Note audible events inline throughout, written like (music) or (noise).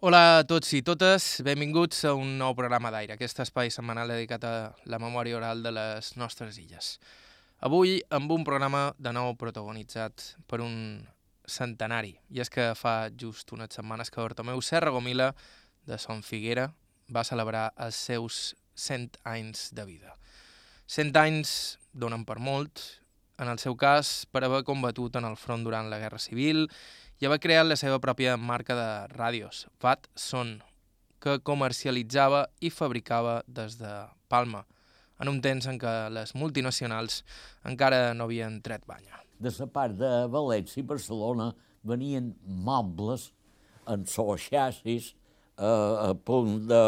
Hola a tots i totes, benvinguts a un nou programa d'aire, aquest espai setmanal dedicat a la memòria oral de les nostres illes. Avui amb un programa de nou protagonitzat per un centenari, i és que fa just unes setmanes que Bartomeu Serra Gomila, de Son Figuera, va celebrar els seus 100 anys de vida. 100 anys donen per molt, en el seu cas per haver combatut en el front durant la Guerra Civil i va crear la seva pròpia marca de ràdios, Fat Son, que comercialitzava i fabricava des de Palma, en un temps en què les multinacionals encara no havien tret banya. De la part de València i Barcelona venien mobles en so xassis eh, a punt de,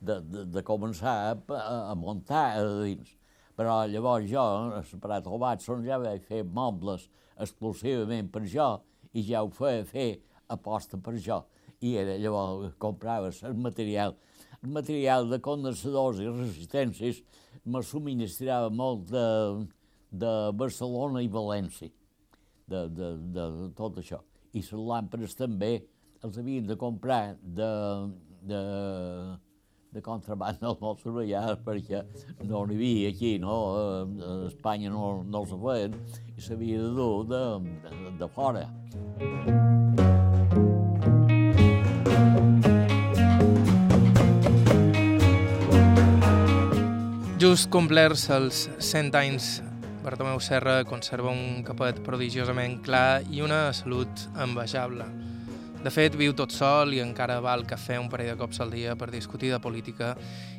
de, de, de començar a, a muntar a dins. Però llavors jo, a separat el Watson, ja vaig fer mobles exclusivament per jo, i ja ho feia fer aposta per això. I era llavors compraves el material. El material de condensadors i resistències me subministrava molt de, de Barcelona i València, de, de, de, de tot això. I les làmperes també els havien de comprar de, de, de contraband al nostre allà perquè no n'hi havia aquí, no? A Espanya no, no els feien i s'havia de dur de, de, de fora. Just complerts els 100 anys, Bartomeu Serra conserva un capet prodigiosament clar i una salut envejable. De fet, viu tot sol i encara va al cafè un parell de cops al dia per discutir de política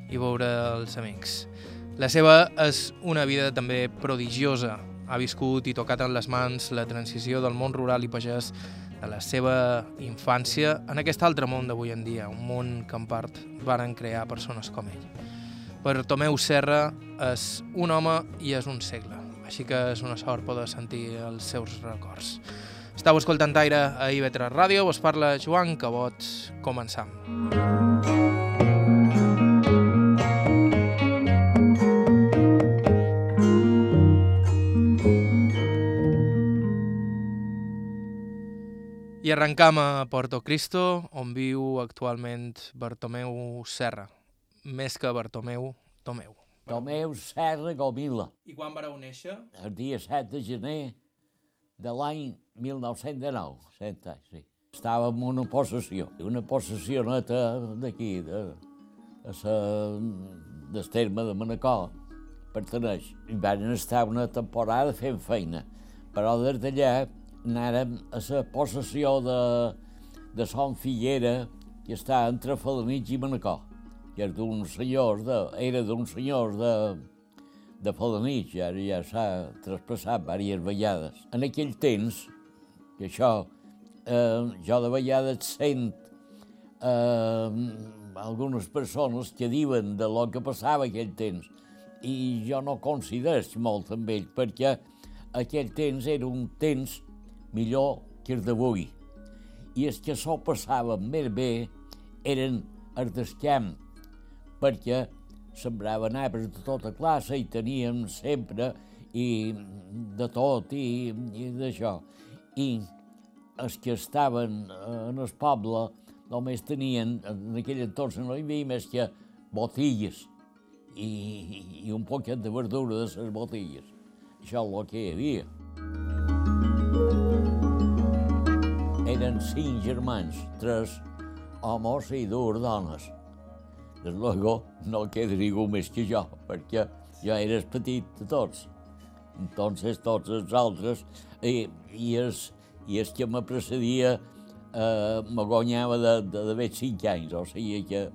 i veure els amics. La seva és una vida també prodigiosa. Ha viscut i tocat en les mans la transició del món rural i pagès de la seva infància en aquest altre món d'avui en dia, un món que en part varen crear persones com ell. Per Tomeu Serra és un home i és un segle, així que és una sort poder sentir els seus records. Estau escoltant Aire a IB3 Ràdio, vos parla Joan Cabot, començam. I arrencam a Porto Cristo, on viu actualment Bartomeu Serra. Més que Bartomeu, Tomeu. Tomeu Serra Gomila, I quan vareu néixer? el dia 7 de gener de l'any 1909, cent anys, sí. Estava en una possessió, una possessió neta d'aquí, de, de sa, del terme de Manacor, perteneix. I van estar una temporada fent feina, però des d'allà anàrem a la possessió de, de Son Figuera, que està entre Falanitx i Manacor, que és d'un senyor, de, era d'un senyor de, de Falanitx, ara ja s'ha traspassat diverses vegades. En aquell temps, que això, eh, jo de vegades sent eh, algunes persones que diuen de lo que passava aquell temps, i jo no considero molt amb ell, perquè aquell temps era un temps millor que el d'avui. I els que s'ho passaven més bé eren els camp, perquè sembraven arbres de tota classe i teníem sempre i de tot i, i d'això. I els que estaven en el poble només tenien, en aquell entorn no hi havia més que botilles i, i un poquet de verdura de les botilles. Això és el que hi havia. Eren cinc germans, tres homes i dues dones. Des luego no queda ningú més que jo, perquè jo era el petit de tots. Entonces tots els altres, i, i, els, i els que me precedia eh, me guanyava d'haver cinc anys, o sigui que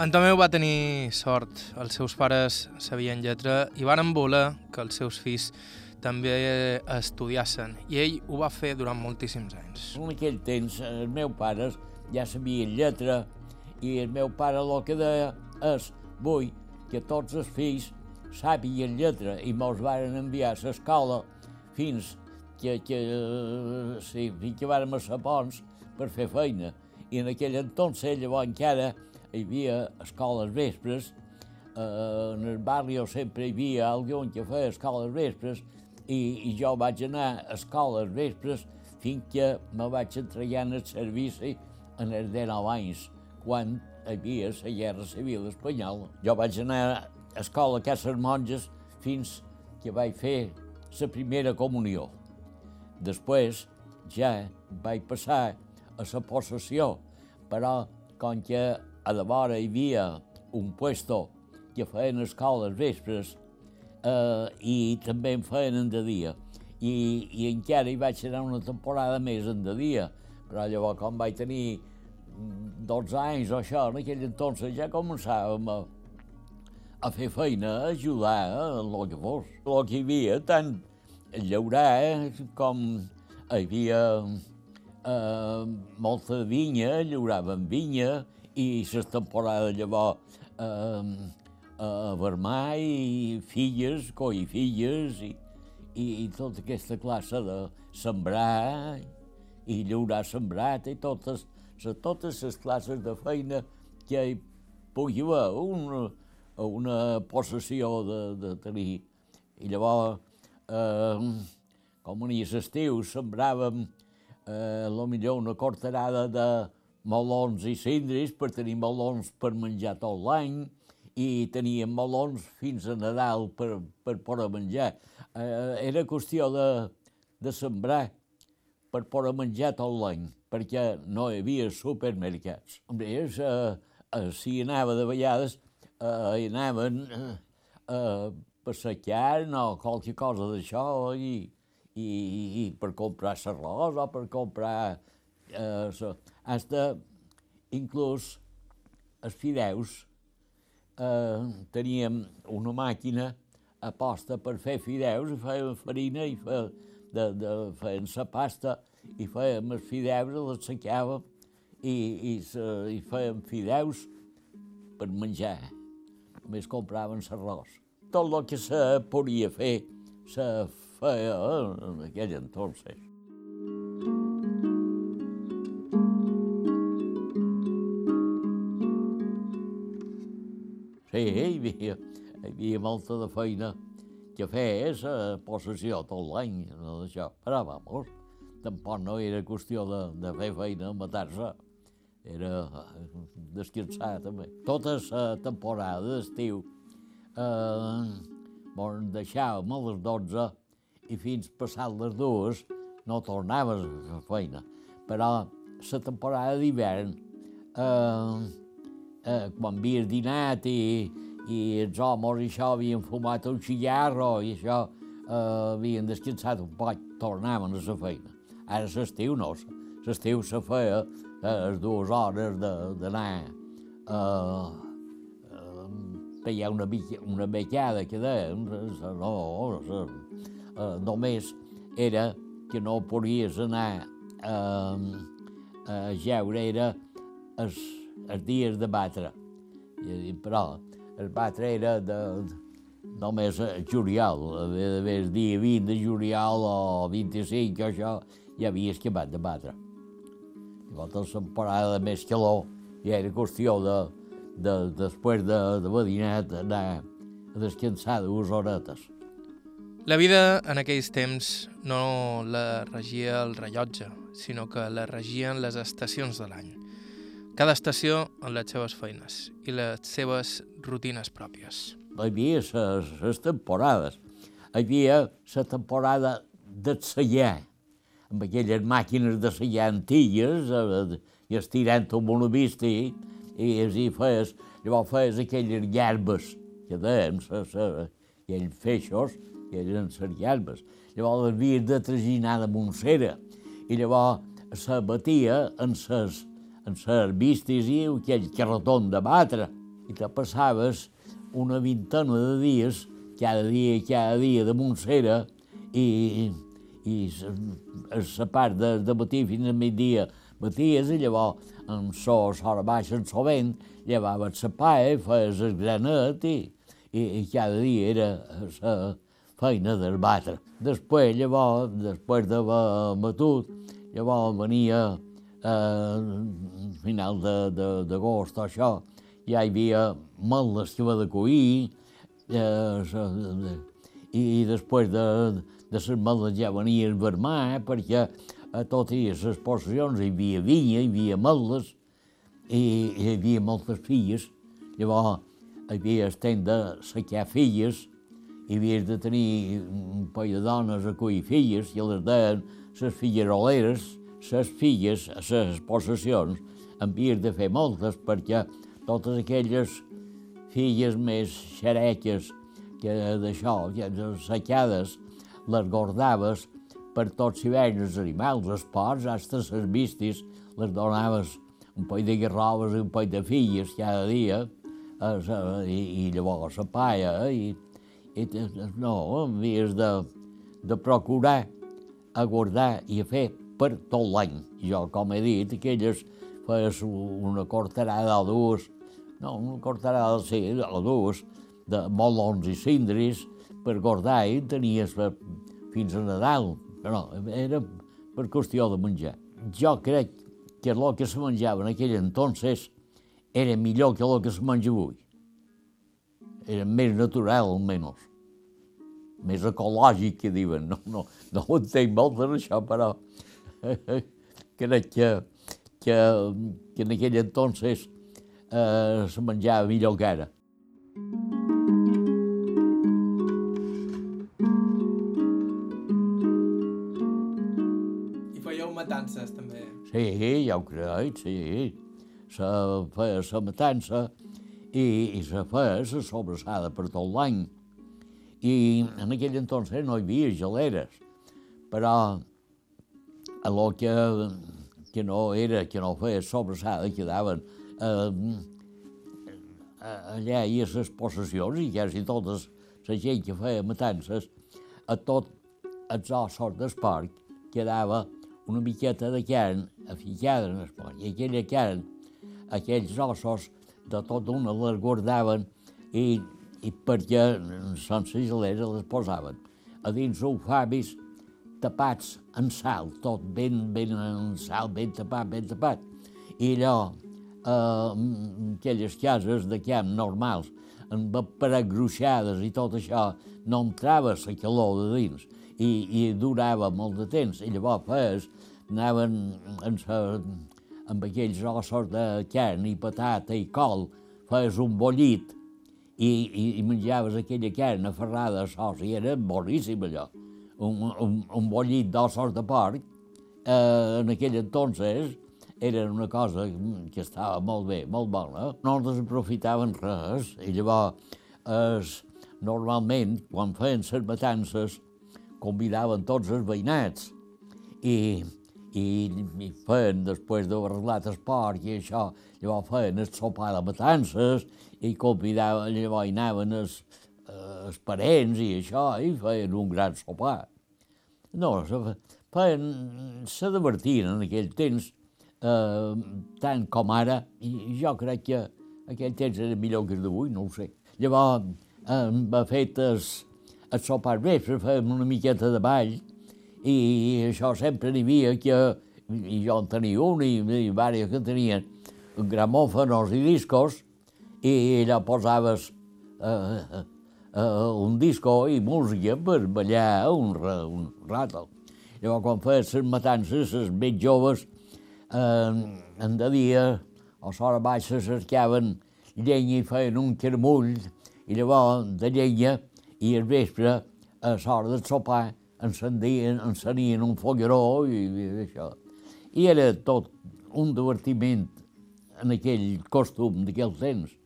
En Tomeu va tenir sort. Els seus pares sabien lletra i van voler que els seus fills també estudiassen. I ell ho va fer durant moltíssims anys. En aquell temps els meus pares ja sabien lletra i el meu pare el que deia és vull que tots els fills sàpiguen lletra i mos varen enviar a l'escola fins que, que, sí, fins que vàrem a Sapons per fer feina. I en aquell entonces llavors encara hi havia escoles vespres, eh, en el barri sempre hi havia algun que feia escoles vespres i, i jo vaig anar a escola als vespres fins que me vaig entregar en el servici en els 19 anys, quan hi havia la guerra civil espanyola. Jo vaig anar a escola a Cases Monges fins que vaig fer la primera comunió. Després ja vaig passar a la possessió, però com que a la vora hi havia un puesto que feien escoles vespres eh, i també en feien de dia. I, i encara hi vaig anar una temporada més en de dia, però llavors com vaig tenir 12 anys o això, en aquell entonces ja començàvem a, a fer feina, a ajudar en el que fos. El que hi havia, tant llaurar eh, com hi havia eh, molta vinya, llauraven vinya, i les temporades llavors eh, a vermar i filles, coi filles, i, i, i tota aquesta classe de sembrar i llaurar sembrat i totes totes les classes de feina que hi pugui haver una, una possessió de, de tenir. I llavors, eh, com a l'estiu, sembràvem eh, lo millor una corterada de melons i cindris per tenir melons per menjar tot l'any i teníem melons fins a Nadal per, per poder menjar. Eh, era qüestió de, de sembrar per poder menjar tot l'any perquè no hi havia supermercats. Hombre, és, eh, eh, si anava de vegades, eh, anaven eh, eh, saquear o qualque cosa d'això i, i, i per comprar l'arròs o per comprar... Eh, so. hasta inclús els fideus eh, teníem una màquina aposta per fer fideus i feien farina i feien, de, de, feien la pasta i fèiem els fideus, els assecàvem i, i, i fèiem fideus per menjar. Només compraven l'arròs. Tot el que se podia fer se feia en aquell entonces. Sí, hi havia, hi havia molta de feina que fer, la possessió tot l'any, no d'això. Però, vamos, tampoc no era qüestió de, de fer feina, matar-se. Era eh, descansar, també. Tota la temporada d'estiu eh, bon, deixàvem a les 12 i fins passat les dues no tornaves a fer feina. Però la temporada d'hivern, eh, eh, quan havies dinat i, i els homes i això havien fumat un cigarro i això eh, havien descansat un poc, tornaven a la feina. Ara l'estiu no, l'estiu se feia a les dues hores d'anar a, a pegar una, una becada que dèiem, no, no, només era que no podies anar a, a jeure, era els, els dies de batre. I, però el batre era de, només a juliol, el dia 20 de juliol o 25 o això, ja havia escapat de batre. Llavors, la temporada de més calor ja era qüestió de, de, després de, de dinat, anar a descansar dues horetes. La vida en aquells temps no la regia el rellotge, sinó que la regien les estacions de l'any. Cada estació amb les seves feines i les seves rutines pròpies. Hi havia les temporades. Hi havia la temporada del celler, amb aquelles màquines de sellar antigues, eh, i estirant un monovisti, i, i feies, llavors feies aquelles llarbes que dèiem, aquells feixos, que eren les llarbes. Llavors les havies de traginar de cera, i llavors se batia en ses, en ses vistis i aquell carreton de batre, i te passaves una vintena de dies, cada dia, cada dia de cera, i, i la part de, de matí fins a migdia baties i llavors amb so, hora baixa, en so vent, llevaves la paia, feies el granet i, i, i cada dia era la feina del batre. Després, llavors, després d'haver matut, llavors venia eh, final d'agost o això, ja hi havia malles que va de coir, eh, i després de, de les meldes ja venien vermar, eh, perquè a totes les possessions hi havia vinya, hi havia meldes, i hi havia moltes filles. Llavors, el temps de saquear filles, i havies de tenir un poll de dones a cuir filles, i les deien les filleroleres, les filles, les possessions, havies de fer moltes, perquè totes aquelles filles més xereques que d'això, saquades, les guardaves per tots si veien els animals, els porcs, hasta les les donaves un poll de guerroves i un poll de filles cada dia, i, i llavors la paia, i, i no, havies de, de procurar a guardar i a fer per tot l'any. Jo, com he dit, aquelles feies una cortarada o dues, no, una cortarada, sí, o dues, de molons i cindris per guardar i tenies per, fins a Nadal, però era per qüestió de menjar. Jo crec que el que se menjava en aquell entonces era millor que el que se menja avui. Era més natural, almenys. Més ecològic, que diuen. No, no, no ho entenc molt per això, però crec que, que, que en aquell entonces eh, se menjava millor que ara. matances, també. Sí, ja ho crec, sí. Se feia la matança i, i se feia la sobrassada per tot l'any. I en aquell entonces no hi havia geleres, però a que, que no era, que no feia sobrassada, quedaven eh, allà hi ha les possessions i quasi totes la gent que feia matances, a tot els ossos d'esport quedava una miqueta de carn aficada en el i aquella carn, aquells ossos, de tot una les guardaven i, i perquè sense gelera les posaven. A dins un fabis tapats en sal, tot ben, ben en sal, ben tapat, ben tapat. I allò, eh, aquelles cases de camp normals, amb paret gruixades i tot això, no entrava la calor de dins i, i durava molt de temps. I llavors fes, anaven en sa, amb aquells ossos de carn i patata i col, fes un bollit i, i, i menjaves aquella carn aferrada a sos i era boníssim allò. Un, un, un bollit d'ossos de porc, eh, en aquell entonces, era una cosa que estava molt bé, molt bona. No ens aprofitaven res i llavors es, normalment, quan feien les matances, convidaven tots els veïnats i, i, i feien, després d'haver arreglat el porc i això, llavors feien el sopar de matances i convidaven, llavors anaven els, els parents i això, i feien un gran sopar. No, feien, se divertien en aquell temps, eh, tant com ara, i jo crec que aquell temps era millor que el d'avui, no ho sé. Llavors, eh, va fet el, el sopar vespre, fèiem una miqueta de ball, i, això sempre n'hi havia que, i jo en tenia un, i, i diversos que tenien gramòfonos i discos, i allà posaves eh, eh, un disco i música per ballar un, un rato. Llavors, quan feies les matances, els més joves, eh, en de dia, a l'hora baixa cercaven llenya i feien un carmull, i llavors de llenya i al vespre, a l'hora de sopar, encendien, encenien un fogueró i, i això. I era tot un divertiment en aquell costum d'aquell temps.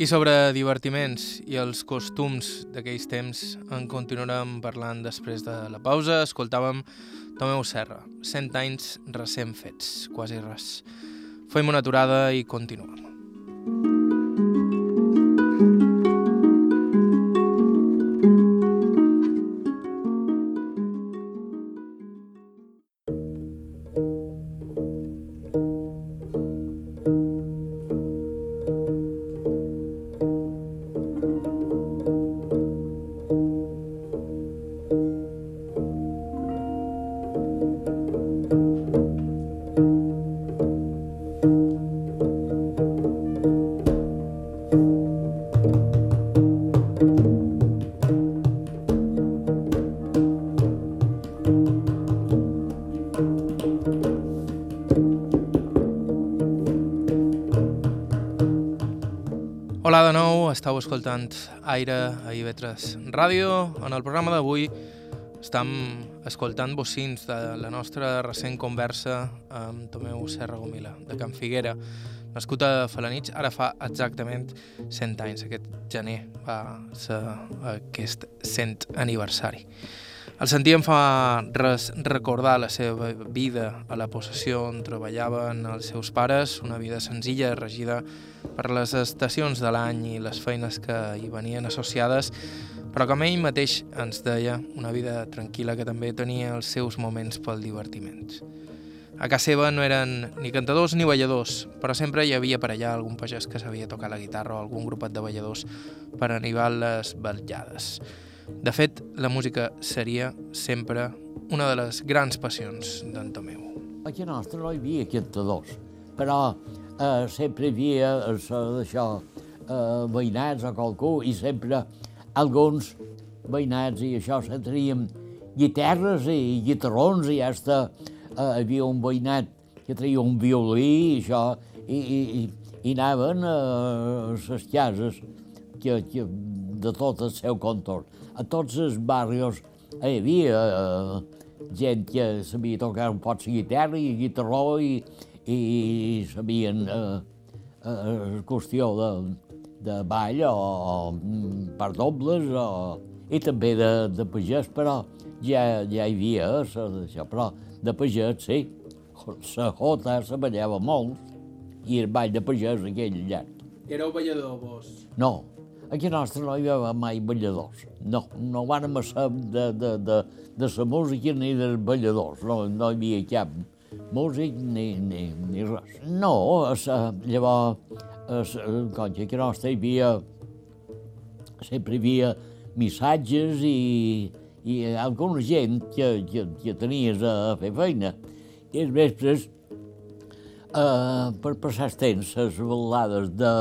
I sobre divertiments i els costums d'aquells temps en continuarem parlant després de la pausa. Escoltàvem Tomeu Serra, 100 anys recent fets, quasi res. Fem una aturada i continuem. Escoltant Aire a IB3 Ràdio. En el programa d'avui estem escoltant bocins de la nostra recent conversa amb Tomeu Serra Gomila, de Can Figuera, nascut a Falanits, ara fa exactament 100 anys. Aquest gener va ser aquest 100 aniversari. El sentíem fa res recordar la seva vida a la possessió on treballaven els seus pares, una vida senzilla, regida per les estacions de l'any i les feines que hi venien associades, però com ell mateix ens deia, una vida tranquil·la que també tenia els seus moments pel divertiment. A casa seva no eren ni cantadors ni balladors, però sempre hi havia per allà algun pagès que sabia tocar la guitarra o algun grupet de balladors per animar les vetllades. De fet, la música seria sempre una de les grans passions d'en Tomeu. Aquí nostre no hi havia cantadors, però eh, sempre hi havia això, eh, veïnats o qualcú, i sempre alguns veïnats i això se teníem guitarres i guitarrons i hasta eh, havia un veïnat que traia un violí i això, i, i, i, anaven a les cases que, que, de tot el seu contorn a tots els barris hi havia uh, gent que sabia tocar un pot la guitarra i guitarró i, i, sabien uh, uh, qüestió de, de ball o, o per dobles o, i també de, de pagès, però ja, ja hi havia això, però de pagès, sí. La jota se ballava molt i el ball de pagès aquell llarg. Éreu ballador, vos? No, Aquí nostre no hi havia mai balladors. No, no vàrem saber de, de, de, de la música ni dels balladors. No, no hi havia cap músic ni, ni, ni res. No, sa, llavors, a, quan aquí a nostre hi havia, sempre hi havia missatges i, i alguna gent que, que, que tenies a fer feina. I els vespres, eh, per passar els temps, les balades de,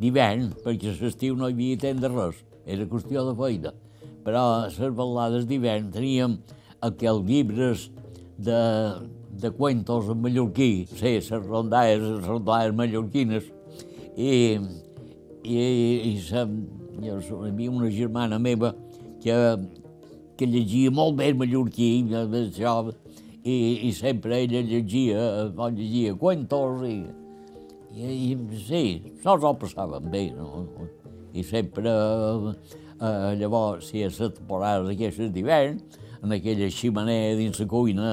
d'hivern, perquè l'estiu no hi havia temps de res, era qüestió de feina. Però a les balades d'hivern teníem aquells llibres de, de cuentos en mallorquí, sí, les rondalles, les rondalles mallorquines, i, i, i sa, jo, hi havia una germana meva que, que llegia molt bé mallorquí, i, i sempre ella llegia, llegia cuentos i, i, i sí, nosaltres ho passàvem bé, no? I sempre, eh, llavors, si és la temporada d'aquestes d'hivern, en aquella ximenea dins la cuina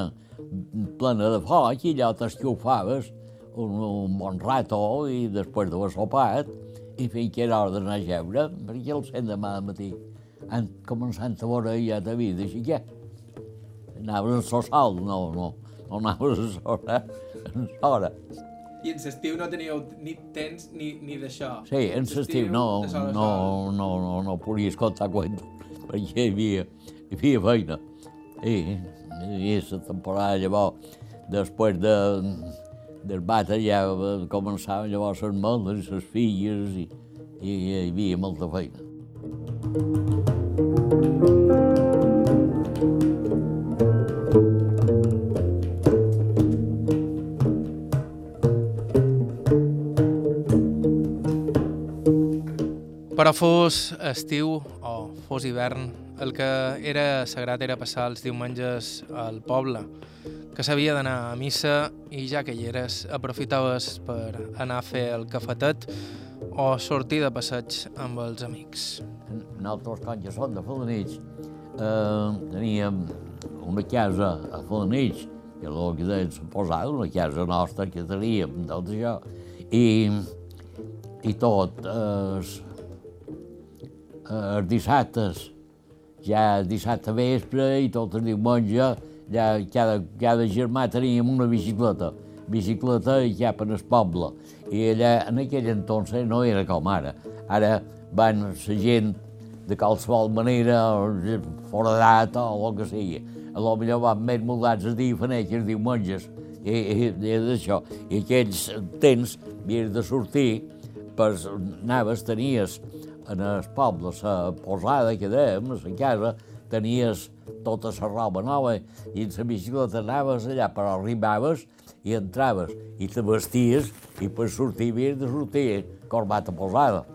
plena de foc, i allò t'esciofaves un, un bon rato i després de sopat, i fins que era hora d'anar a jeure, perquè el cent demà al matí han començat a veure ja de vida, així que anaves a sosal, no, no, no anaves a sola, a sola. I en l'estiu no teníeu ni temps ni, ni d'això? Sí, en l'estiu no, no, no, no, no podies contar cuentos, perquè hi havia, hi havia feina. I, i la temporada llavors, després de, del batre ja començaven llavors les meles, les filles, i, i hi havia molta feina. Però fos estiu o fos hivern, el que era sagrat era passar els diumenges al poble, que s'havia d'anar a missa i ja que hi eres aprofitaves per anar a fer el cafetet o sortir de passeig amb els amics. Nosaltres, quan ja som de Falanits, eh, teníem una casa a Falanits, que és el que deien posada, una casa nostra que teníem, tot això, i, i tot eh, els dissabtes, ja dissabte vespre i tot el diumenge, ja cada, cada germà teníem una bicicleta, bicicleta i cap en el poble. I allà, en aquell entonces, no era com ara. Ara van la gent de qualsevol manera, fora data o el que sigui. A lo millor van més mudats els dies els diumenges, i, i, i d'això. I aquells temps havies de sortir, per anaves, tenies en el poble, la posada que dèiem, la casa, tenies tota la roba nova i en la bicicleta anaves allà, però arribaves i entraves i te vesties i per sortir havies de sortir corbata posada.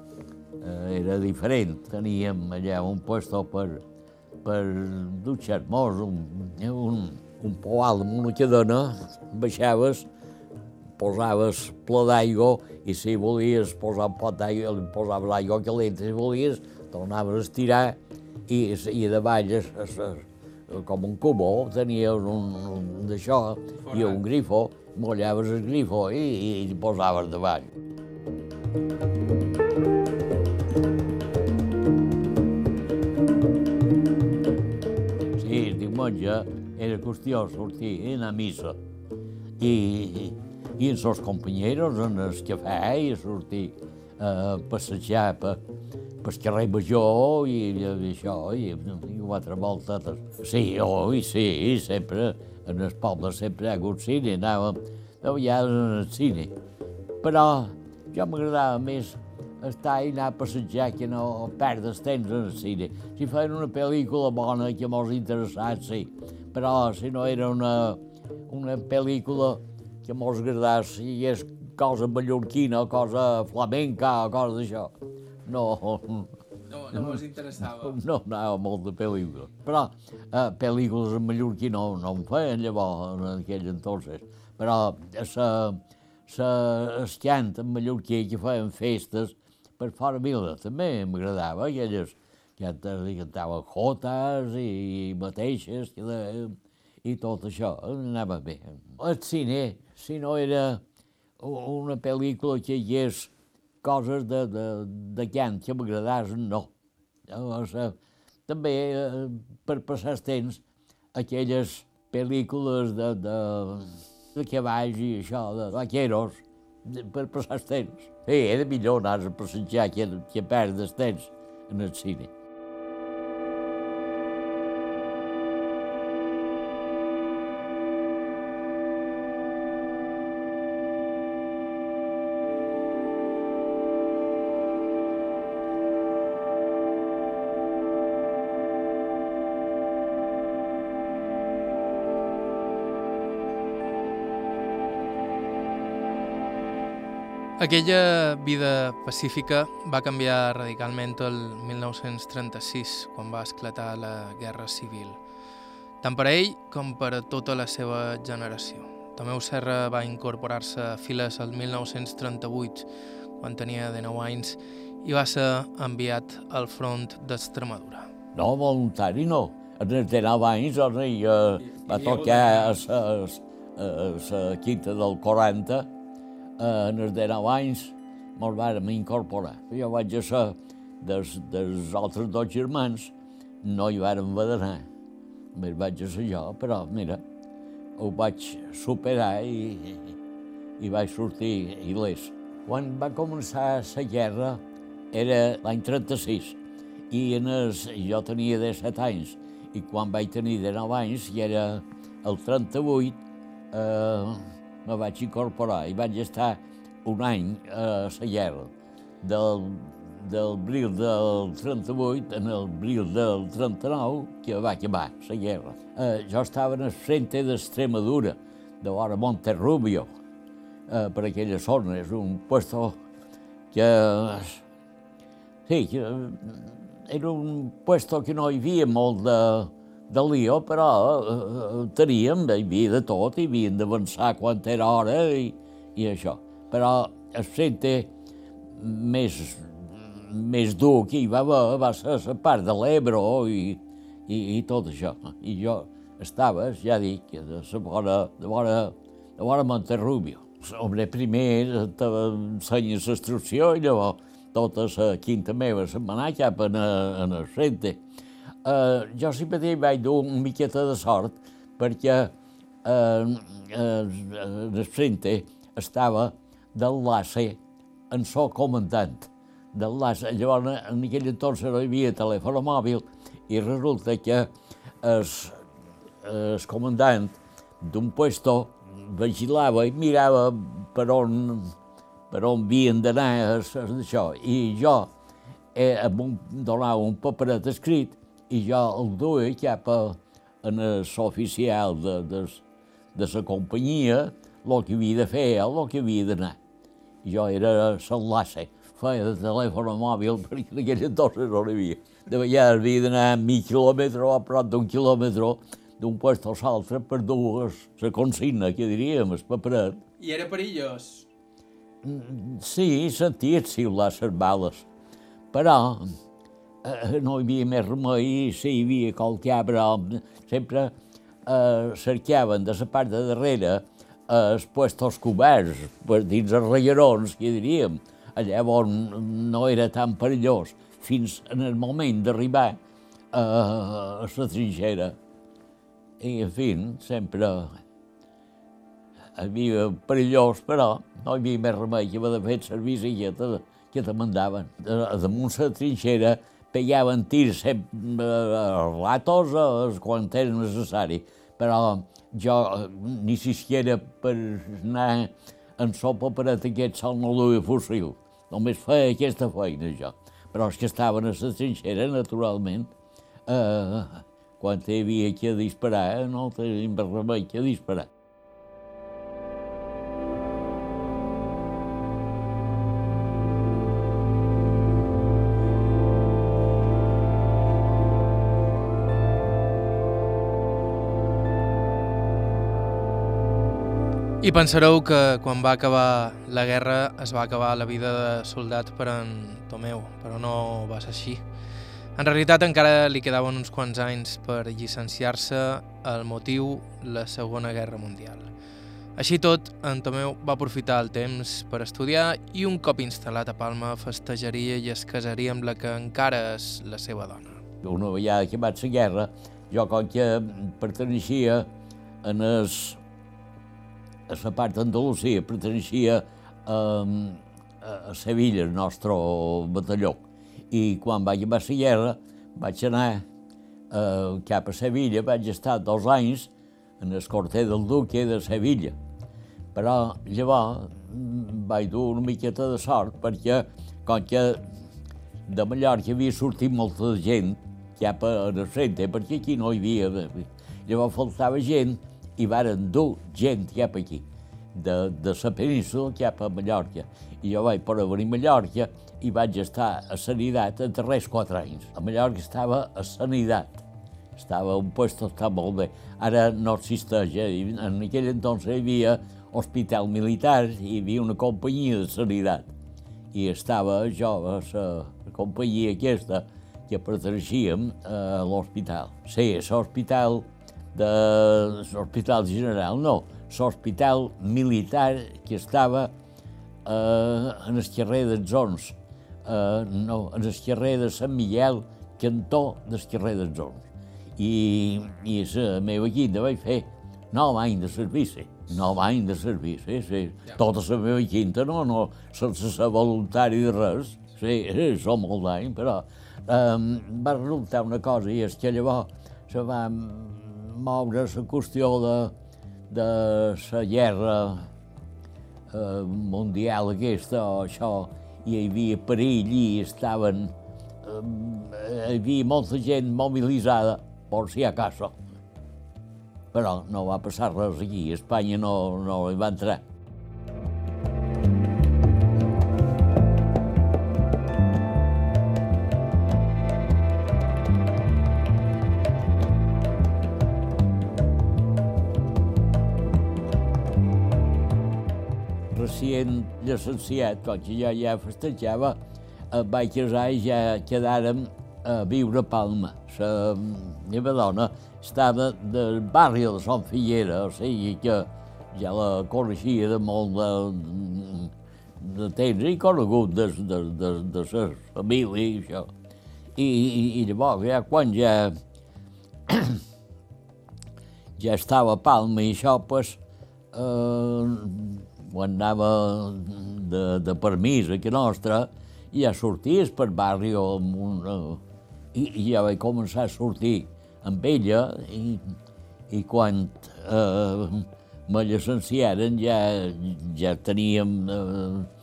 eh, era diferent. Teníem allà un puesto per, per dutxar-nos, un, un, un poal amb una cadena, baixaves, posaves ple d'aigua i si volies posar d'aigua, li posaves l'aigua calenta, si volies, tornaves a estirar i, i davall es, es, es, com un cubo tenies un, un d'això i un grifo, mollaves el grifo i, i, i posaves davall. Sí, diumenge era qüestió sortir i anar a missa. I, i, i els seus companyeros en el cafè i sortir a passejar per, pel carrer Major i, i això, i, i quatre voltes. Sí, oi, sí, sempre, en el poble sempre hi ha hagut cine, anàvem a vegades al cine. Però jo m'agradava més estar i anar a passejar que no perdre temps en el cine. Si feien una pel·lícula bona que mos interessat, sí, però si no era una, una pel·lícula que mos agradés, si és cosa mallorquina, cosa flamenca, cosa d'això, no, No, no us interessava. no anava molt de pel·lícules. Però eh, pel·lícules en mallorquí no, no en feien llavors, en aquell entonces. Però sa, sa, el cant en mallorquí que feien festes per fora vila també m'agradava, aquelles que cantaven jotes i mateixes i, de, i tot això, anava bé. El cine, si no era una pel·lícula que hi és coses de, de, de cant que m'agradaven, no. Llavors, eh, també eh, per passar temps, aquelles pel·lícules de, de, de cavalls i això, de vaqueros, per passar temps. Sí, era millor anar a passejar que, que perdre el temps en el cine. Aquella vida pacífica va canviar radicalment el 1936, quan va esclatar la Guerra Civil, tant per a ell com per a tota la seva generació. Tomeu Serra va incorporar-se a files el 1938, quan tenia 19 anys, i va ser enviat al front d'Extremadura. No, voluntari no. En els 19 anys doncs, ja va tocar a la, quinta del 40, eh, en els 19 anys me'ls vàrem incorporar. Jo vaig a ser dels, dels altres dos germans, no hi vàrem haver. Més vaig a ser jo, però mira, ho vaig superar i, i, vaig sortir il·lès. Quan va començar la guerra era l'any 36 i en els, jo tenia 17 anys i quan vaig tenir 19 anys, i era el 38, eh, me vaig incorporar i vaig estar un any a guerra, del, del bril del 38 en el bril del 39, que va acabar la guerra. Eh, jo estava en el frente d'Extremadura, de vora Monterrubio, eh, per aquella zona. És un puesto que... Sí, que era un puesto que no hi havia molt de, de lío, però eh, teníem, hi havia de tot, hi havien d'avançar quan era hora i, i això. Però el frente més, més dur que hi va haver va ser la part de l'Ebro i, i, i tot això. I jo estava, ja dic, de la vora, de vora, de vora Monterrubio. Hombre, primer t'ensenya l'instrucció i llavors tota la quinta meva se'n va anar cap en, en el frente. Uh, jo sí mateix vaig dur una miqueta de sort perquè uh, uh, el frente estava del LACE en so comandant del LACE. Llavors, en aquell entonces no hi havia telèfon mòbil i resulta que el, el comandant d'un puesto vigilava i mirava per on, per on havien d'anar això. I jo eh, em donava un paperet escrit i jo el duia cap a, en l'oficial de, de, de la companyia, el que havia de fer, el que havia d'anar. Jo era l'enlace. feia de telèfon mòbil, (laughs) perquè en aquella entonces no n'hi havia. De vegades havia d'anar mig quilòmetre o a prop d'un quilòmetre d'un puesto a l'altre per dur la consigna, que diríem, el paperet. I era perillós? Sí, sentia xiular les bales, però eh, no hi havia més remei, sí, hi havia qualque arbre, sempre eh, cercaven de la part de darrere eh, els puestos coberts, per dins els rellerons, que diríem, on no era tan perillós, fins en el moment d'arribar eh, a la trinxera. I, en fi, sempre havia perillós, però no hi havia més remei que haver de fer servici que te, que te mandaven. Damunt la trinxera pegaven tirs sempre eh, ratos eh, quan era necessari, però jo ni siquiera per anar en sopa per a aquest sol no duia fusil. Només feia aquesta feina, jo. Però els que estaven a la trinxera, naturalment, eh, quan hi havia que disparar, no tenim remei que disparar. I pensareu que quan va acabar la guerra es va acabar la vida de soldat per en Tomeu, però no va ser així. En realitat encara li quedaven uns quants anys per llicenciar-se al motiu la Segona Guerra Mundial. Així tot, en Tomeu va aprofitar el temps per estudiar i un cop instal·lat a Palma festejaria i es casaria amb la que encara és la seva dona. Una vegada que vaig la guerra, jo com que perteneixia en els a la part d'Andalusia, perteneixia a, a Sevilla, el nostre batalló. I quan vaig a la guerra, vaig anar eh, cap a Sevilla, vaig estar dos anys en el corter del duque de Sevilla. Però llavors vaig dur una miqueta de sort perquè com que de Mallorca havia sortit molta gent cap a la frente, perquè aquí no hi havia... Llavors faltava gent i varen dur gent cap aquí, de, de la península cap a Mallorca. I jo vaig per venir a Mallorca i vaig estar a Sanitat a darrers quatre anys. A Mallorca estava a Sanitat. Estava un puesto està molt bé. Ara no existeix. Eh? En aquell entonces hi havia hospital militar i hi havia una companyia de sanitat. I estava jo a la companyia aquesta que perteneixíem a l'hospital. Sí, l'hospital de l'Hospital General, no, l'Hospital Militar que estava eh, en el carrer dels Zons, eh, no, en el carrer de Sant Miguel, cantó del carrer dels Zons. I, i la meva quinta vaig fer nou anys de servici, nou anys de servici, sí. Ja. Tota la meva quinta, no, no, sense ser voluntari de res, sí, som molt d'any, però eh, va resultar una cosa, i és que llavors se va moure la qüestió de, de la guerra eh, mundial aquesta o això, i hi havia perill i estaven... Eh, hi havia molta gent mobilitzada, per si a casa. Però no va passar res aquí, Espanya no, no hi va entrar. Recient llicenciat, quan jo ja festejava, eh, vaig casar i ja quedàrem a viure a Palma. La meva dona estava del barri de Sant Figuera, o sigui que ja la coneixia de molt de, de temps i conegut de, de, de, de la família i això. I, i, i llavors, ja quan ja, (clears throat) ja estava a Palma i això, pues, eh, quan anava de, de permís aquí nostra, ja sorties per barri o amb una... I, i ja vaig començar a sortir amb ella i, i quan eh, me llicenciaren ja, ja teníem eh,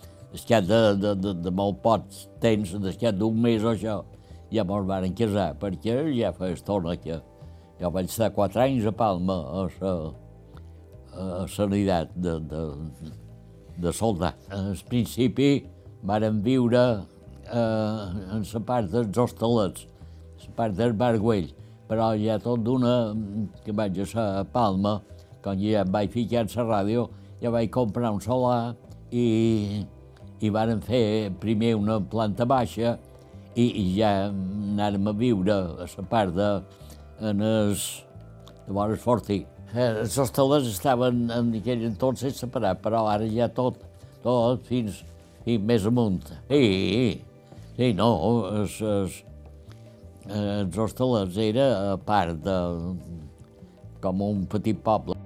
de, de, de, de molt poc temps, escat d'un mes o això, ja mos varen casar, perquè ja fa estona que jo vaig estar quatre anys a Palma, a la, a sanitat de, de, de soldat. Al principi varen viure eh, en la part dels hostalets, la part del Barguell, però ja tot d'una que vaig a Palma, quan ja vaig ficar en la ràdio, ja vaig comprar un solar i, i varen fer primer una planta baixa i, i ja anàrem a viure a la part de, en es, de vores fortí. Eh, els hostalers estaven en aquell entonces separats, però ara ja tot, tot fins, fins més amunt. Sí, sí, no, els, els, els hostalers era a part de, com un petit poble.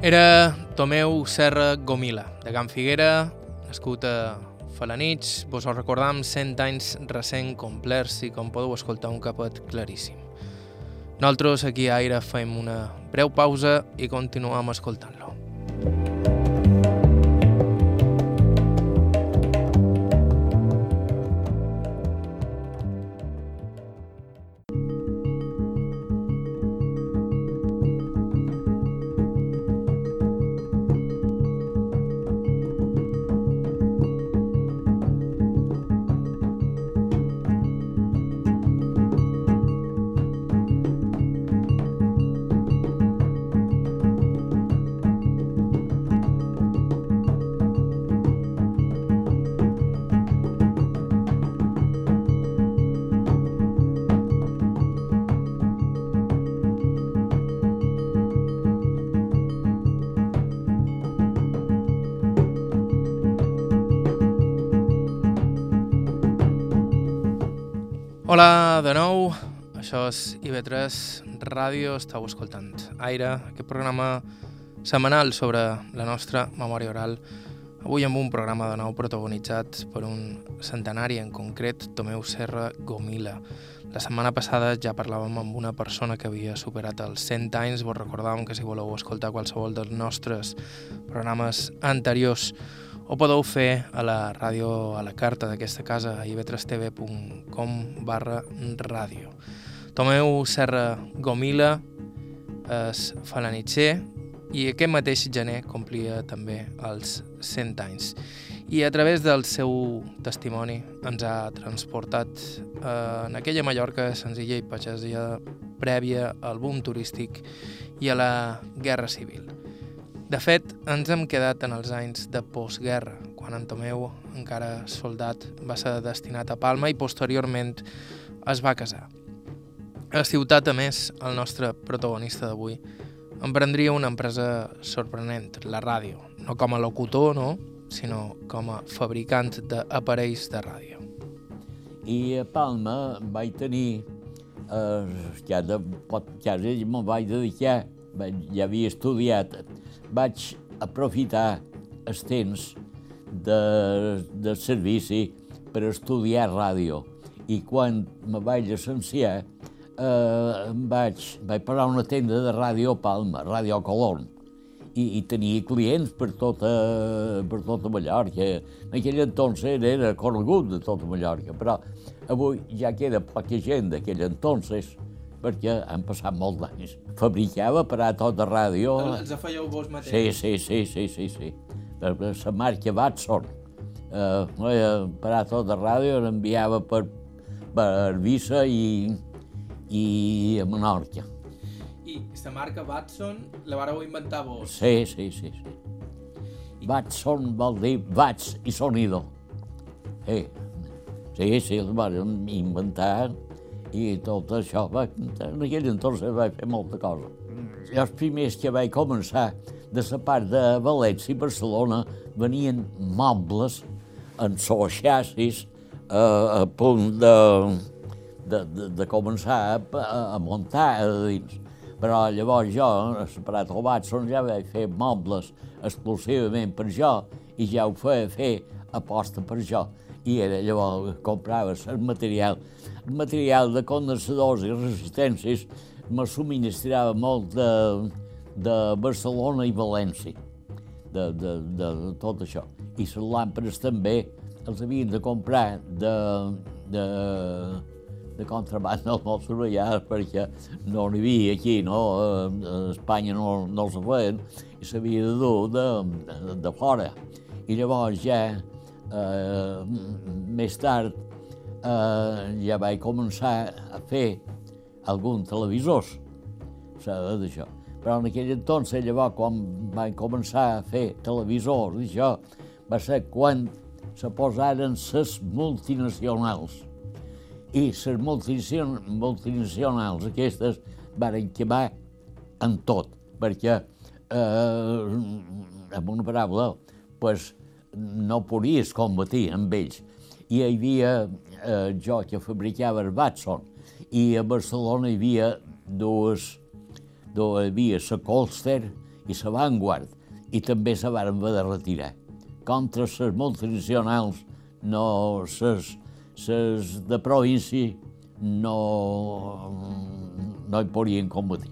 Era Tomeu Serra Gomila, de Can Figuera, nascut a Falanits. Vos ho recordam, 100 anys recent complerts i com podeu escoltar un capet claríssim. Nosaltres aquí a Aire fem una breu pausa i continuem escoltant-lo. TV3 Ràdio estàu escoltant Aire, aquest programa setmanal sobre la nostra memòria oral. Avui amb un programa de nou protagonitzat per un centenari, en concret Tomeu Serra Gomila. La setmana passada ja parlàvem amb una persona que havia superat els 100 anys, vos recordàvem que si voleu escoltar qualsevol dels nostres programes anteriors ho podeu fer a la ràdio a la carta d'aquesta casa, ibtrstv.com barra ràdio. Tomeu Serra Gomila és falanitxer i aquest mateix gener complia també els 100 anys. I a través del seu testimoni ens ha transportat eh, en aquella Mallorca senzilla i pagesia prèvia al boom turístic i a la Guerra Civil. De fet, ens hem quedat en els anys de postguerra, quan en Tomeu, encara soldat, va ser destinat a Palma i posteriorment es va casar. La ciutat, a més, el nostre protagonista d'avui emprendria una empresa sorprenent, la ràdio, no com a locutor, no?, sinó com a fabricant d'aparells de ràdio. I a Palma vaig tenir, eh, ja de pot, ja me'n vaig dedicar, ja havia estudiat vaig aprofitar el temps de, de servici per estudiar ràdio. I quan me vaig llicenciar, eh, vaig, vaig parar una tenda de ràdio a Palma, Ràdio Colón, i, i tenia clients per tota, per tota Mallorca. En aquell entonces era conegut de tota Mallorca, però avui ja queda poca gent d'aquell entonces, perquè han passat molts anys. Fabricava aparatos de ràdio... Els fèieu vos mateix? Sí, sí, sí, sí, sí, sí. La, la marca Watson. Uh, aparatos de ràdio l'enviava per, per Vissa i, i a Menorca. I la marca Watson la vareu inventar vos? Sí, sí, sí. sí. Watson vol dir Wats i sonido. Sí, sí, sí, el van inventar i tot això, va, en aquell entorn vaig fer molta cosa. I els primers que vaig començar de la part de València i Barcelona venien mobles en so xassis a, a punt de, de, de, de començar a, a muntar a dins. Però llavors jo, separat el Watson, ja vaig fer mobles exclusivament per jo i ja ho feia fer aposta per jo. I era llavors compraves el material el material de condensadors i resistències me subministrava molt de, de Barcelona i València, de, de, de, de tot això. I les làmpades també els havien de comprar de, de, de contraband del molt sorollar perquè no n'hi havia aquí, no? A Espanya no, no els feien i s'havia de dur de, de, fora. I llavors ja, eh, més tard, eh, ja vaig començar a fer algun televisors, d'això. Però en aquell entonces, llavors, quan vaig començar a fer televisors, això va ser quan se posaren les multinacionals. I les multinacionals aquestes varen quemar en tot, perquè, eh, amb una paraula, pues, no podies combatir amb ells. I hi havia, eh, jo que fabricava el Batson, i a Barcelona hi havia dues, dues hi havia la Colster i la Vanguard, i també se van haver de retirar. Contra les multinacionals, no les, les de província, no, no hi podien combatir.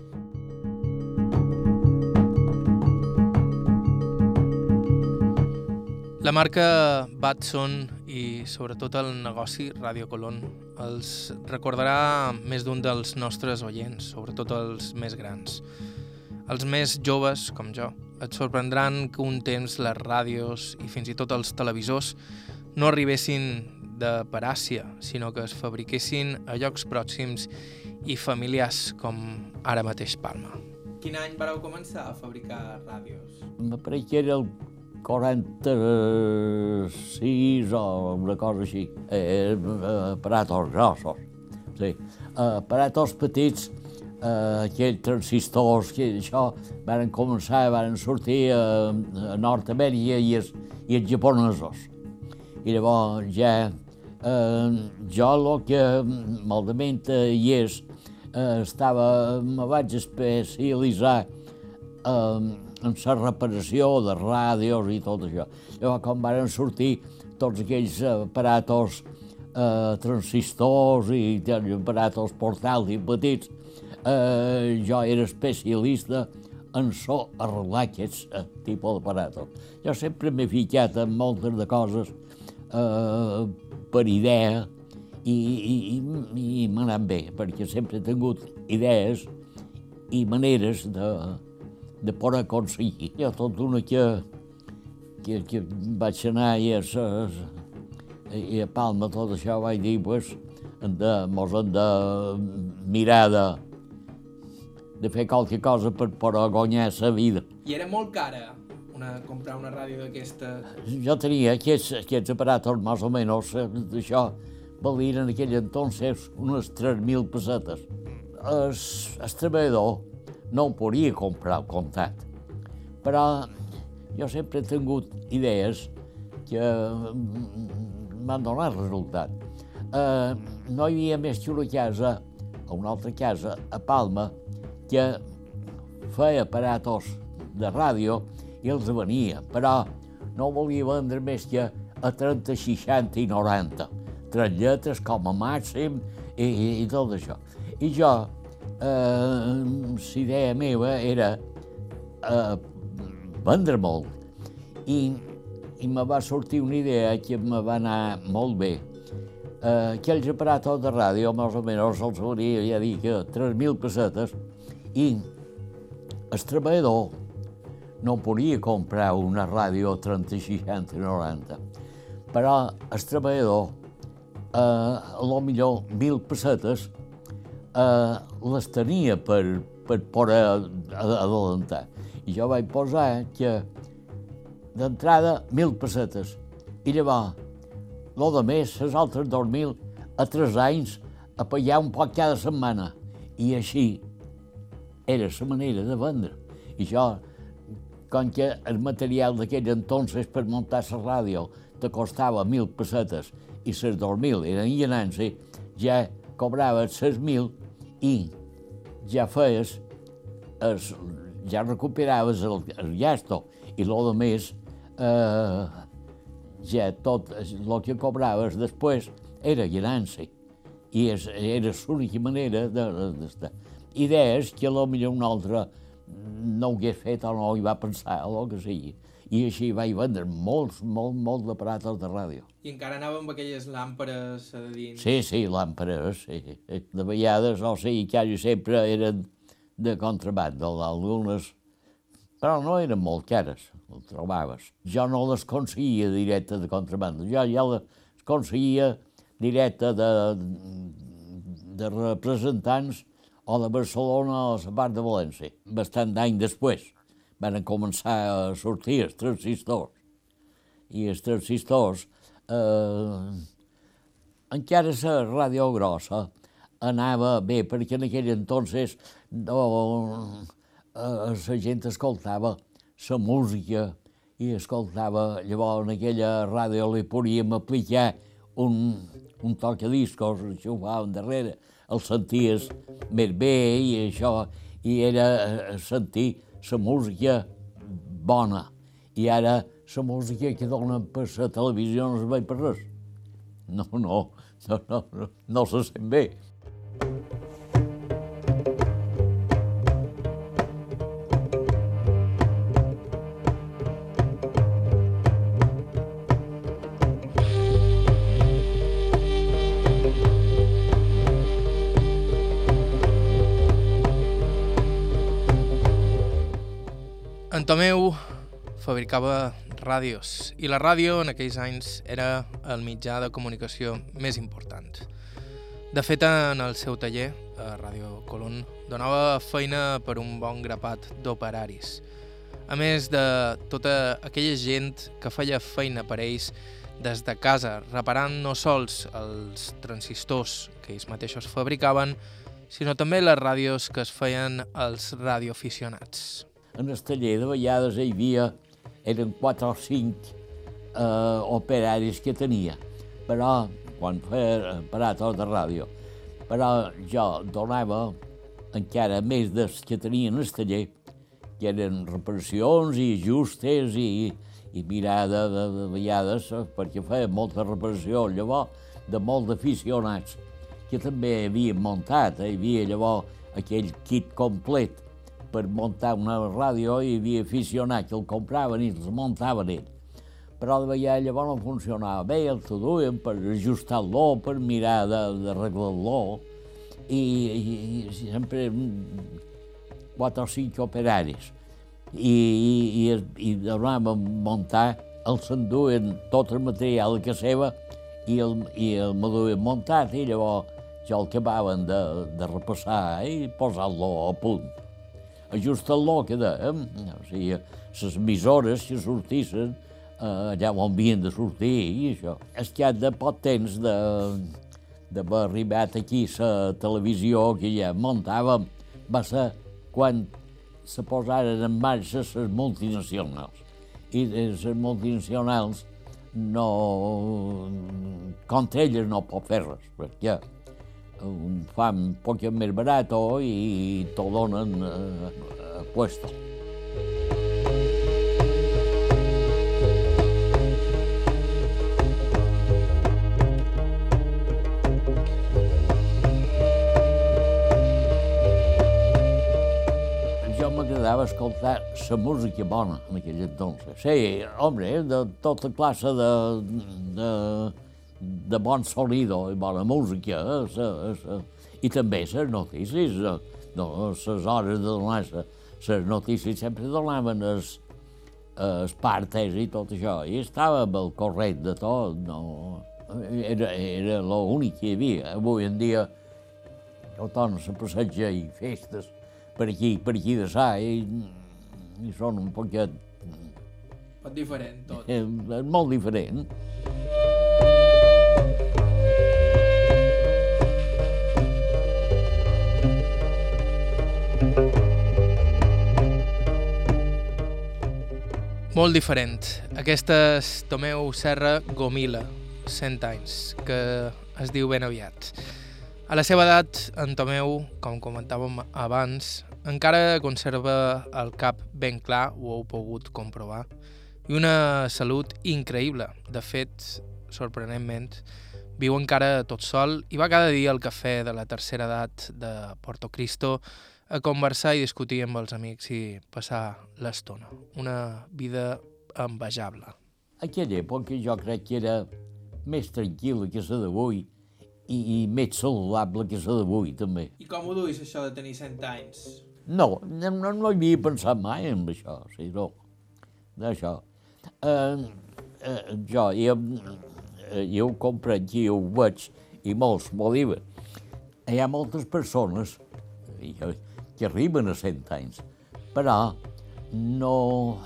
La marca Batson i sobretot el negoci Radio Colón els recordarà més d'un dels nostres oients, sobretot els més grans. Els més joves, com jo, et sorprendran que un temps les ràdios i fins i tot els televisors no arribessin de Paràcia, sinó que es fabriquessin a llocs pròxims i familiars com ara mateix Palma. Quin any vareu començar a fabricar ràdios? Me pareix que era el 46 o una cosa així, eh, aparatos grossos. Sí. Aparatos petits, eh, aquells transistors, que això, van començar, van sortir a, a Nord-Amèrica i, els, i els japonesos. I llavors ja eh, jo el que malament hi és, eh, estava, me vaig especialitzar eh, en la reparació de ràdios i tot això. Llavors, quan van sortir tots aquells aparatos eh, transistors i aparatos portals i petits, eh, jo era especialista en so arreglar aquests eh, tipus d'aparatos. Jo sempre m'he ficat en moltes de coses eh, per idea i, i, i, i m'ha anat bé, perquè sempre he tingut idees i maneres de, de poder aconseguir. Jo tot una que, que, que vaig anar i a, i a Palma tot això vaig dir, pues, de, mos hem de mirar de, de fer qualque cosa per poder guanyar la vida. I era molt cara una, comprar una ràdio d'aquesta? Jo tenia aquests, aquests aparatos, més o menys, d'això, valien en aquell entonces unes 3.000 pessetes. El, el treballador no ho podia comprar al comptat. Però jo sempre he tingut idees que m'han donat resultat. Eh, no hi havia més que una casa, o una altra casa, a Palma, que feia aparatos de ràdio i els venia, però no volia vendre més que a 30, 60 i 90. Tres lletres com a màxim i, i, i tot això. I jo eh, la idea meva era eh, vendre molt. I, I me va sortir una idea que me va anar molt bé. Eh, aquells aparatos de ràdio, més o menys, els venia, ja dic, 3.000 pessetes, i el treballador no podia comprar una ràdio 30, 60, 90, però el treballador, eh, a lo millor 1.000 pessetes, eh, les tenia per, per poder adelantar. I jo vaig posar que d'entrada mil pessetes i llavors lo de més, les altres dos mil, a tres anys, a pagar un poc cada setmana. I així era la manera de vendre. I jo, com que el material d'aquell entonces per muntar la ràdio te costava mil pessetes i les dos mil eren llenant-se, ja cobraves les mil i ja feies, es, ja recuperaves el, el llasto i lo de més, eh, ja tot el que cobraves després era llenant-se i és, era l'única manera d'estar. De, Idees que a lo millor un altre no ho hagués fet o no hi va pensar o el que sigui. I així vaig vendre molts, molt, molt d'aparats de ràdio. I encara anava amb aquelles làmperes de dins? Sí, sí, làmperes, sí. De vegades, no sé, quasi sempre eren de contraband, algunes, però no eren molt cares, ho trobaves. Jo no les conseguia directe de contraband, jo ja les conseguia directe de, de representants o de Barcelona o la part de València. Bastant d'any després van començar a sortir els transistors. I els transistors, eh, encara la ràdio grossa anava bé, perquè en aquell entonces no, eh, la gent escoltava la música i escoltava, llavors en aquella ràdio li podíem aplicar un, un tocadiscos, això ho fàvem darrere, el senties més bé i això, i era eh, sentir la música bona. I ara la música que donen per la televisió no es veu per res. No, no, no, no, no, no se sent bé. Fabricava ràdios i la ràdio en aquells anys era el mitjà de comunicació més important. De fet, en el seu taller, a Ràdio Colón, donava feina per un bon grapat d'operaris. A més de tota aquella gent que feia feina per ells des de casa, reparant no sols els transistors que ells mateixos fabricaven, sinó també les ràdios que es feien als radioaficionats en el taller de vegades hi havia, eren quatre o cinc eh, operaris que tenia, però quan feia aparatos de ràdio. Però jo donava encara més dels que tenien el taller, que eren reparacions i ajustes i, i mirada de, de vegades, perquè feia molta reparació llavors de molts aficionats que també havien muntat, eh? hi havia llavors aquell kit complet per muntar una ràdio hi havia aficionats que el compraven i els muntaven ells. Però de vegades llavors no funcionava bé, el que duien per ajustar-lo, per mirar d'arreglar-lo, i, i, i sempre quatre o cinc operaris. I, i, i, i anàvem a muntar, els s'enduen tot el material que seva i el, i el me duien muntat i llavors ja el acabaven de, de repassar i posar-lo a punt ajustant-lo que dèiem, o sigui, les emissores que sortissin eh, allà on havien de sortir i això. És que de poc temps de, d'haver arribat aquí la televisió que ja muntàvem va ser quan se posaren en marxa les multinacionals. I les multinacionals no... contra elles no pot fer res, perquè un fan un poc més barat i te donen eh, puesto. Jo m'agradava escoltar la música bona en aquell entonces. Sí, home, de tota classe de, de, de bon sonido i bona música, eh? sa, sa, i també les notícies, eh? no, les hores de donar les notícies sempre donaven els, els partes i tot això, i estava el corrent de tot, no, era, era l'únic que hi havia. Avui en dia tothom se passeja i festes per aquí, per aquí de sa, i, i són un poquet... Pot diferent, tot. És, és molt diferent. Molt diferent. Aquesta és Tomeu Serra Gomila, 100 anys, que es diu ben aviat. A la seva edat, en Tomeu, com comentàvem abans, encara conserva el cap ben clar, ho heu pogut comprovar, i una salut increïble. De fet, sorprenentment, viu encara tot sol i va cada dia al cafè de la tercera edat de Porto Cristo a conversar i discutir amb els amics i passar l'estona. Una vida envejable. Aquella època jo crec que era més tranquil·la que la d'avui i, i més saludable que la d'avui, també. I com ho duis, això de tenir 100 anys? No, no, no, no havia pensat mai en això, sí, no, d'això. Eh, eh, jo, jo, eh, jo ho comprenc i ho veig, i molts m'ho diuen. Hi ha moltes persones que, que arriben a 100 anys, però no,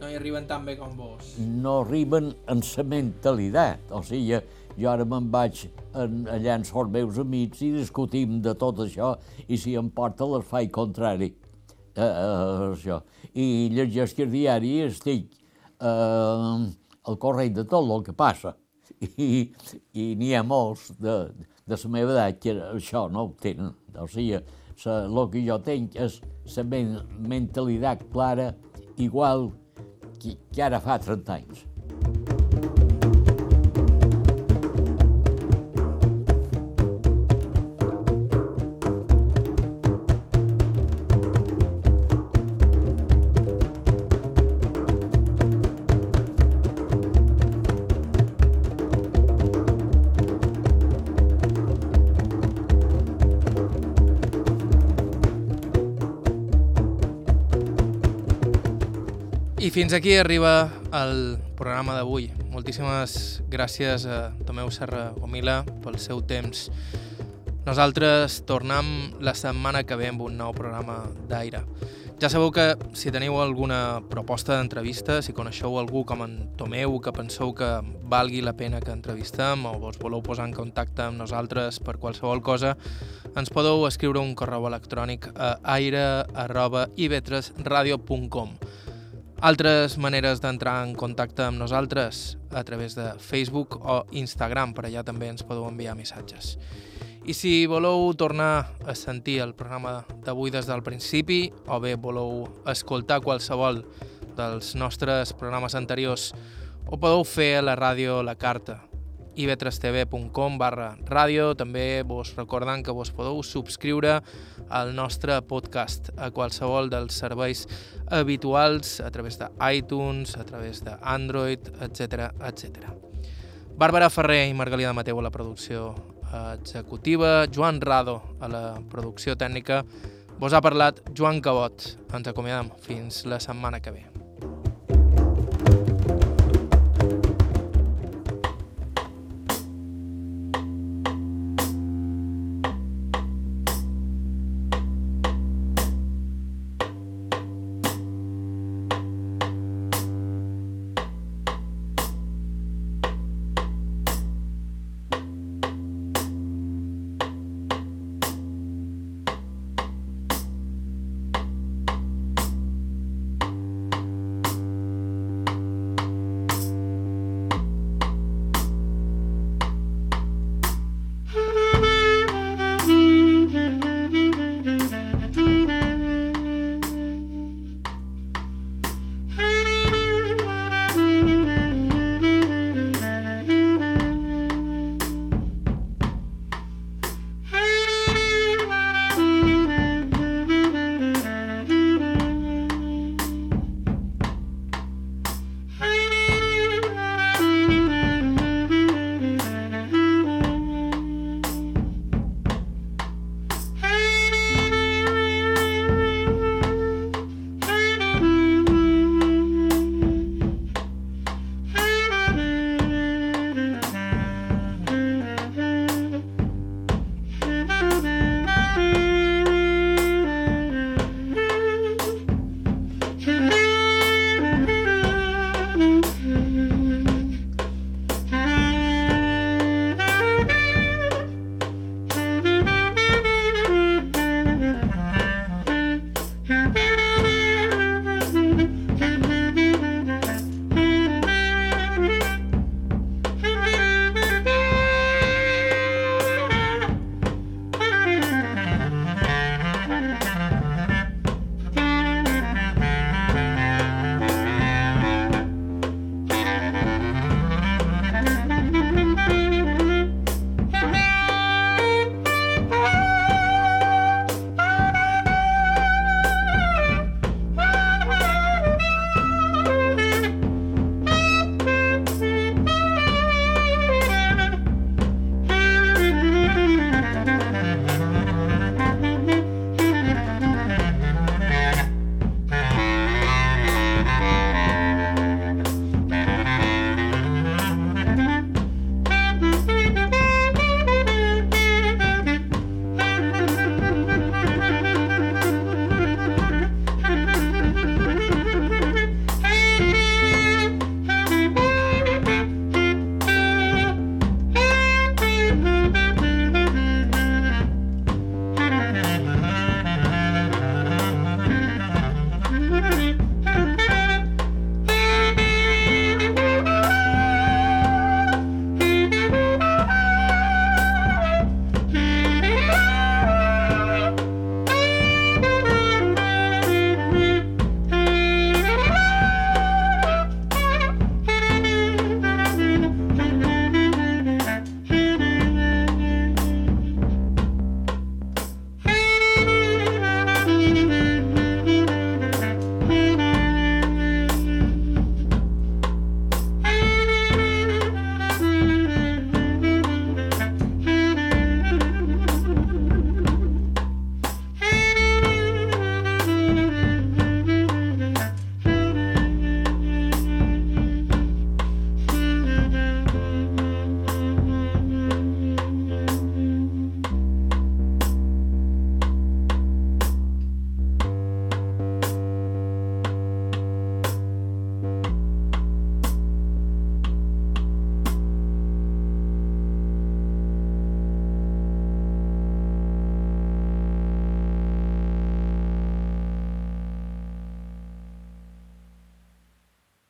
No hi arriben tan bé com vos. no arriben en la mentalitat. O sigui, jo ara me'n vaig en, allà amb els meus amics i discutim de tot això i si em porta les faig contrari. Uh, uh, això. I llegeix el diari estic uh, al corrent de tot el que passa. (laughs) I, i n'hi ha molts de, de la meva edat que això no ho tenen. O sigui, el que jo tinc és la men mentalitat clara igual que, que ara fa 30 anys. Fins aquí arriba el programa d'avui. Moltíssimes gràcies a Tomeu Serra Gomila pel seu temps. Nosaltres tornem la setmana que ve amb un nou programa d'aire. Ja sabeu que si teniu alguna proposta d'entrevista, si coneixeu algú com en Tomeu que penseu que valgui la pena que entrevistem o vos voleu posar en contacte amb nosaltres per qualsevol cosa, ens podeu escriure un correu electrònic a aire.ivetresradio.com altres maneres d'entrar en contacte amb nosaltres a través de Facebook o Instagram, per allà també ens podeu enviar missatges. I si voleu tornar a sentir el programa d'avui des del principi o bé voleu escoltar qualsevol dels nostres programes anteriors, ho podeu fer a la ràdio La Carta, ivetrestv.com barra ràdio. També vos recordant que vos podeu subscriure al nostre podcast a qualsevol dels serveis habituals a través de iTunes, a través d'Android, etc etc. Bàrbara Ferrer i Margalida Mateu a la producció executiva, Joan Rado a la producció tècnica. Vos ha parlat Joan Cabot. Ens acomiadem fins la setmana que ve.